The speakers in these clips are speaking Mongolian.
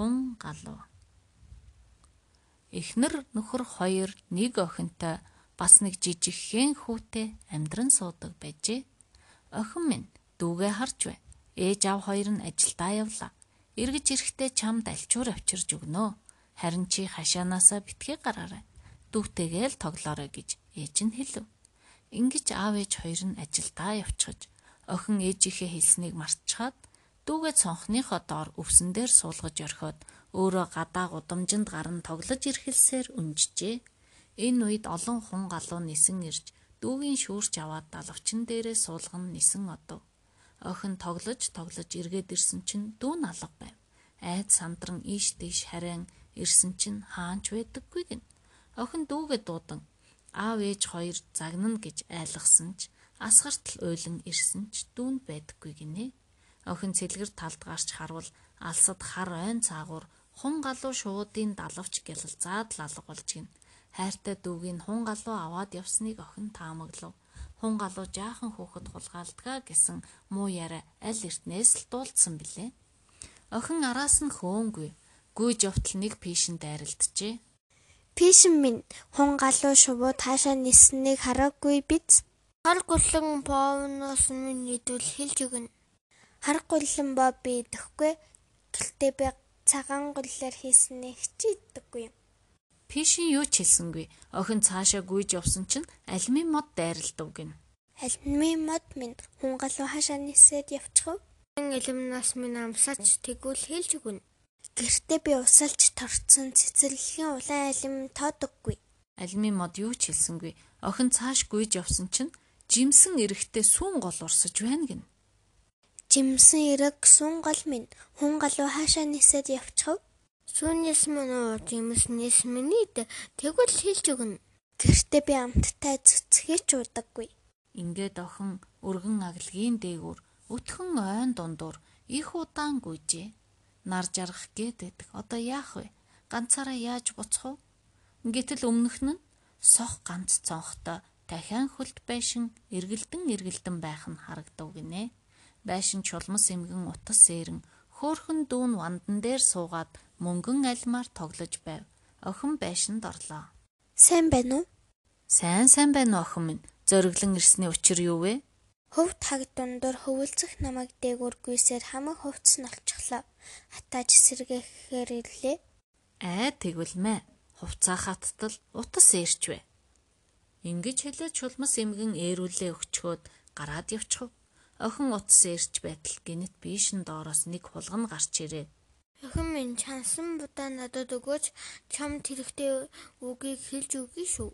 Хун галуу. Эхнэр нөхөр хоёр нэг охинтой бас нэг жижигхэн хүүтэй амьдран суудаг байжээ. Охин минь дүүгээ харж бай. Ээж аав хоёр нь ажилдаа явлаа. Эргэж ирэхдээ чамд альчуур авчирж өгнө. Харин чи хашаанаасаа битгий гараарай. Дүүтэйгээ л тоглоорой гэж ээж нь хэлв. Ингиж аав ээж хоёр нь ажилдаа явчихаж охин ээжийнхээ хэлснийг мартчихад дүүгээ цонхныхоо доор өвсөн дээр суулгаж орхиод өөрөө гадаа гудамжинд гарan тоглож ирхэлсээр үнжжээ. Энэ үед олон хун галуу нисэн ирж дүүгийн шүүрч аваад далавчин дээрээ суулган нисэн одов. Охин тоглож тоглож эргээд ирсэн чинь дүүн алга байв. Айд сандран ийш тийш харин ирсэн чинь хаанч байдаггүй гин. Охин дүүгээ дуудан аав ээж хоёр загнана гэж айлгсан ч асгартл уйлан ирсэн ч дүүнд байдаггүй гинэ. Охин цэлгэр талд гарч харвал алсад хар ойн цаагуур хун галуу шуудын далавч гялалзаад л алга болж гин. Хайртай дүүгийн хун галуу аваад явсныг охин таамаглав. Хун галуу жаахан хөөхд хулгаалдгаа гэсэн муу яриа аль эртнээс л дуулдсан билээ. Охин араас нь хөөнгүй. Гүйж явтал нэг пишин дайралджээ. Пишин минь хун галуу шувуу таашаа ниснийг хараагүй биз? Хар гулан боовноос минь идвэл хэлж өгнө. Хар гулан боо би идэхгүй. Гэхдээ би цагаан гуллаар хийснээ хичээддэггүй. Пишин юу ч хэлсэнгүй. Охин цаашаа гүйж явсан чинь альмын мод дайралдав гин. Альмын мод минь хунгалуу хашаа нисээд явчихв. Элемнаас минь амсаач тэгвэл хэлж өгнө. Гэртээ би усалж торцсон цэцэрлэгийн улаан алим тоодоггүй. Альмын мод юу ч хэлсэнгүй. Охин цааш гүйж явсан чинь жимсэн эрэхтэй сүүн гол урсаж байна гин. Жимсэн эрэг сүүн гол минь хунгалуу хашаа нисээд явчихв. Сүүнээс минь уу жимснээс минийд тэгвэл хэлж өгнө. Гэртээ би амттай цэцгээ ч удаггүй. Ингээд охин өргөн аглагийн дээгүүр өтхөн ойн дундуур их удаан гүйжээ. Нар жаргах гээдэг. Одоо яах вэ? Ганцаараа яаж буцах вэ? Гэтэл өмнөх нь сох ганц цонхтой дахиан хөлт байшин эргэлдэн эргэлдэн байх нь харагдав гинэ. Байшин чулмас эмгэн утас сэрэн хөөхөн дүүн вандан дээр суугаад мөнгөн альмаар тоглож байв. Охин байшинд орлоо. Сайн байна уу? Сайн сайн байна охин минь. Зориглон ирсний учир юу вэ? Хөвд хаг дундуур хөвөлцөх намайг дээгүүр гүйсээр хамаг хувцс нь олчихлоо. Хатааж сэргээхээр ирлээ. Аа тэгвэл мэ. Хувцаа хаттал утас ээрчвэ. Ингиж хэлээд чулмас эмгэн ээрүүлээ өгчхөөд гараад явчихв. Охин утас ээрч байтал гинэт биишэн доороос нэг хулган гарч ирээ. Охин минь чансан будаа надад өгөөч чам тэрэгтэй үгийг хэлж өгье шүү.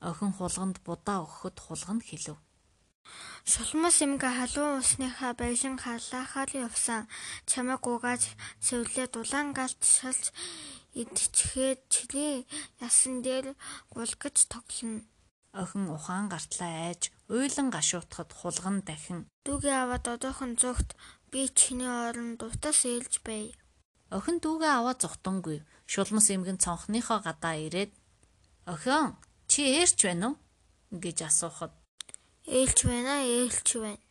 Охин хулганд будаа өгөхөд хулган хэлв. Шулмас эмгэ халуун усныхаа байшин халаахаар явсан. Чамайг угааж цэвлээ дулаан галт шалж идчихээд чиний ясан дээр гулгаж тоглоно. Охин ухаан гартлаа айж уйлан гашуутахад хулган дахин дүүгээ аваад одоохон зүгт би чиний оронд утас ээлж бай. Охин дүүгээ аваад зүхтангүй. Шулмас эмгэн цонхныхоо гадаа ирээд "Охин, чи ээрч байна уу?" гэж асуухад "Ээлч байна, ээлч байна"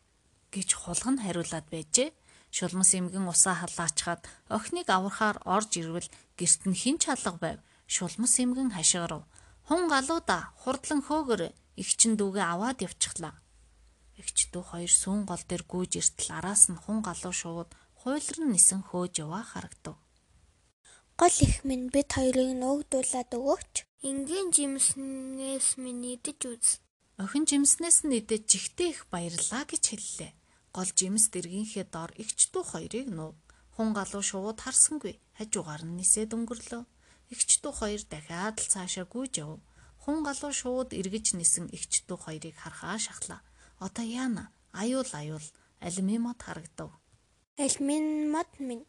гэж хулган хариулаад байжээ. Шулмас эмгэн усаа халаачаад охиныг аврахаар орж ирвэл гэрт нь хин ч алга байв. Шулмас эмгэн хашгирав. Хун галуудаа хурдлан хөөгөр эгчин дүүгээ аваад явчихлаа. Эгч дүү хоёр сүүн гол дээр гүйж иртэл араас нь хун галуу шууд хуйлран нисэн хөөж яваа харагдав. Гол их минь бид хоёрыг нөөгдүүлээд өгөөч. Ингийн жимснээс минь идэж үз. Охин жимснээс нь идэж жигтэй их баярлаа гэж хэллээ. Гол жимс дэргийнхээ дор эгч дүү хоёрыг нуув. Хун галуу шууд харсангүй. Хажуугаар нь нисээд өнгөрлөө. Эгч дүү хоёр дахиад л цаашаа гүйж яв. Хун галуу шууд эргэж нисэн эгч дүү хоёрыг харахаа шахлаа. Одоо яана? Аюул аюул. Алимын мод харагдав. Алимын мод минь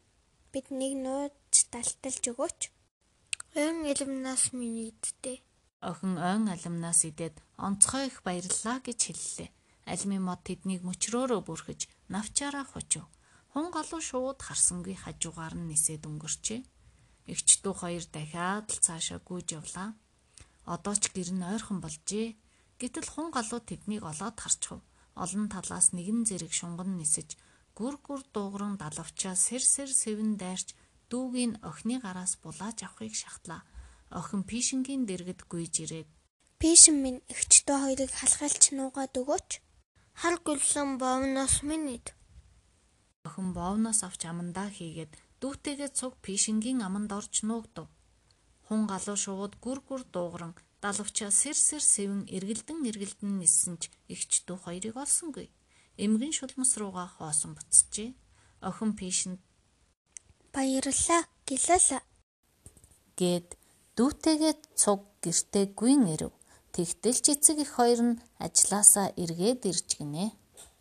биднийг нууж талталж өгөөч. Ойн алимнаас минь идтээ. Охин ойн алимнаас идээд онцгой их баярлаа гэж хэллээ. Алимын мод тэднийг мөчрөөрөө бүрхэж навчаараа хожив. Хун галуу шууд харсангүй хажуугаар нь нисээд өнгөрчээ. Эгч дүү хоёр дахиад л цаашаа гүйж явлаа. Одоо ч гэр нь ойрхон болжээ. Гэтэл хун галуу тэднийг олоод харчихв. Олон талаас нэгэн зэрэг шунган нисэж гүр гүр дуугран далавчаа сэр сэр сэвэн дайрч дүүгийн охины гараас булааж авахыг шахтлаа. Охин пишингийн дэргэд гүйж ирээд Пишин минь эгчдөө хоёрыг халахалч нуугаад өгөөч. Хар гүлэн бовноос минь охин боовноос авч амандаа хийгээд дүүтэйгээ цуг пишингийн аманд орж нуугдав. Хун галуу шувууд гүр гүр дуугаран далавчаа сэр сэр сэвэн эргэлдэн эргэлдэн ниссэн ч эгч дүү хоёрыг олсонгүй. Эмгэн шулмас руугаа хоосон буцжээ. Охин пишинд Баярлалаа. Гэлээ. гээд дүүтэйгээ цуг гертээ гүйн ирэв. Тэгтэл ч эцэг их хоёр нь ажилласаа эргээд ирж гинэ.